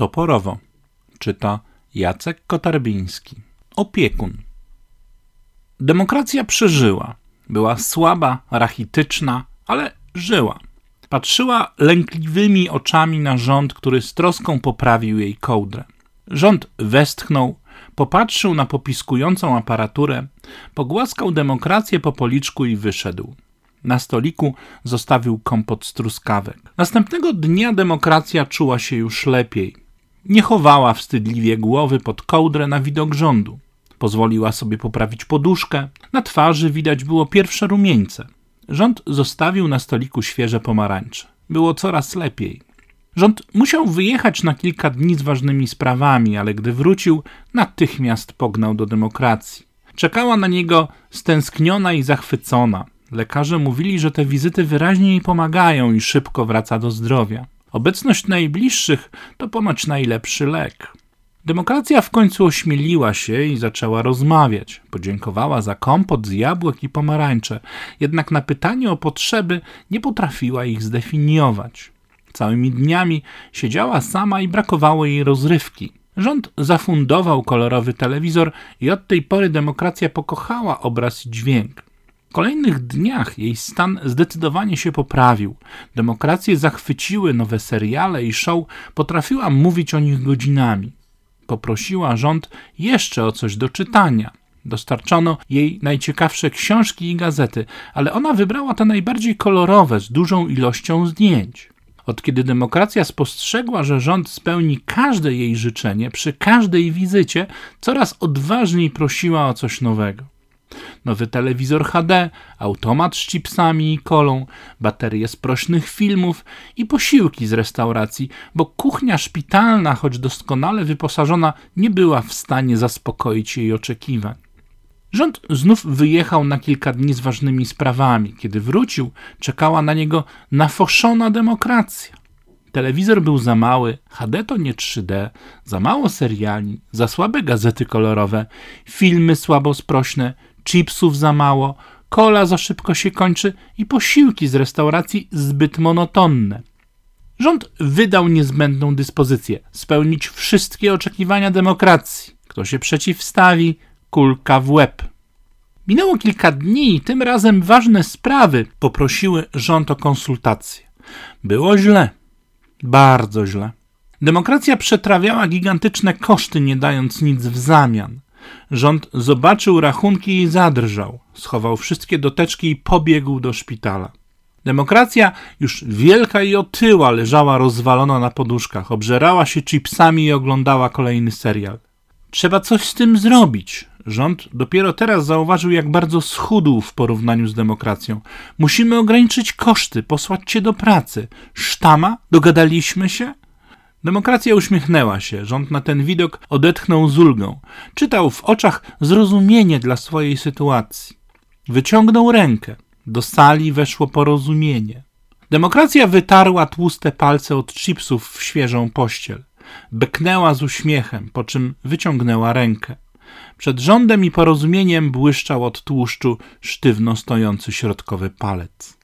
Toporowo. Czyta Jacek Kotarbiński. Opiekun. Demokracja przeżyła. Była słaba, rachityczna, ale żyła. Patrzyła lękliwymi oczami na rząd, który z troską poprawił jej kołdrę. Rząd westchnął, popatrzył na popiskującą aparaturę, pogłaskał demokrację po policzku i wyszedł. Na stoliku zostawił kompot z truskawek. Następnego dnia demokracja czuła się już lepiej. Nie chowała wstydliwie głowy pod kołdrę na widok rządu. Pozwoliła sobie poprawić poduszkę. Na twarzy widać było pierwsze rumieńce. Rząd zostawił na stoliku świeże pomarańcze. Było coraz lepiej. Rząd musiał wyjechać na kilka dni z ważnymi sprawami, ale gdy wrócił, natychmiast pognał do demokracji. Czekała na niego stęskniona i zachwycona. Lekarze mówili, że te wizyty wyraźnie jej pomagają i szybko wraca do zdrowia. Obecność najbliższych to ponoć najlepszy lek. Demokracja w końcu ośmieliła się i zaczęła rozmawiać. Podziękowała za kompot z jabłek i pomarańcze, jednak na pytanie o potrzeby nie potrafiła ich zdefiniować. Całymi dniami siedziała sama i brakowało jej rozrywki. Rząd zafundował kolorowy telewizor i od tej pory demokracja pokochała obraz i dźwięk. Kolejnych dniach jej stan zdecydowanie się poprawił. Demokrację zachwyciły nowe seriale i show, potrafiła mówić o nich godzinami. Poprosiła rząd jeszcze o coś do czytania. Dostarczono jej najciekawsze książki i gazety, ale ona wybrała te najbardziej kolorowe, z dużą ilością zdjęć. Od kiedy demokracja spostrzegła, że rząd spełni każde jej życzenie, przy każdej wizycie, coraz odważniej prosiła o coś nowego nowy telewizor HD, automat z chipsami i kolą, baterie z prośnych filmów i posiłki z restauracji, bo kuchnia szpitalna, choć doskonale wyposażona, nie była w stanie zaspokoić jej oczekiwań. Rząd znów wyjechał na kilka dni z ważnymi sprawami. Kiedy wrócił, czekała na niego nafoszona demokracja. Telewizor był za mały, HD to nie 3D, za mało seriali, za słabe gazety kolorowe, filmy słabo sprośne, chipsów za mało, kola za szybko się kończy i posiłki z restauracji zbyt monotonne. Rząd wydał niezbędną dyspozycję spełnić wszystkie oczekiwania demokracji. Kto się przeciwstawi, kulka w łeb. Minęło kilka dni i tym razem ważne sprawy poprosiły rząd o konsultacje. Było źle, bardzo źle. Demokracja przetrawiała gigantyczne koszty, nie dając nic w zamian. Rząd zobaczył rachunki i zadrżał. Schował wszystkie doteczki i pobiegł do szpitala. Demokracja, już wielka i otyła, leżała rozwalona na poduszkach, obżerała się chipsami i oglądała kolejny serial. Trzeba coś z tym zrobić. Rząd dopiero teraz zauważył, jak bardzo schudł w porównaniu z demokracją. Musimy ograniczyć koszty, posłać cię do pracy. Sztama? Dogadaliśmy się? Demokracja uśmiechnęła się, rząd na ten widok odetchnął z ulgą. Czytał w oczach zrozumienie dla swojej sytuacji. Wyciągnął rękę. Do sali weszło porozumienie. Demokracja wytarła tłuste palce od chipsów w świeżą pościel. Beknęła z uśmiechem, po czym wyciągnęła rękę. Przed rządem i porozumieniem błyszczał od tłuszczu sztywno stojący środkowy palec.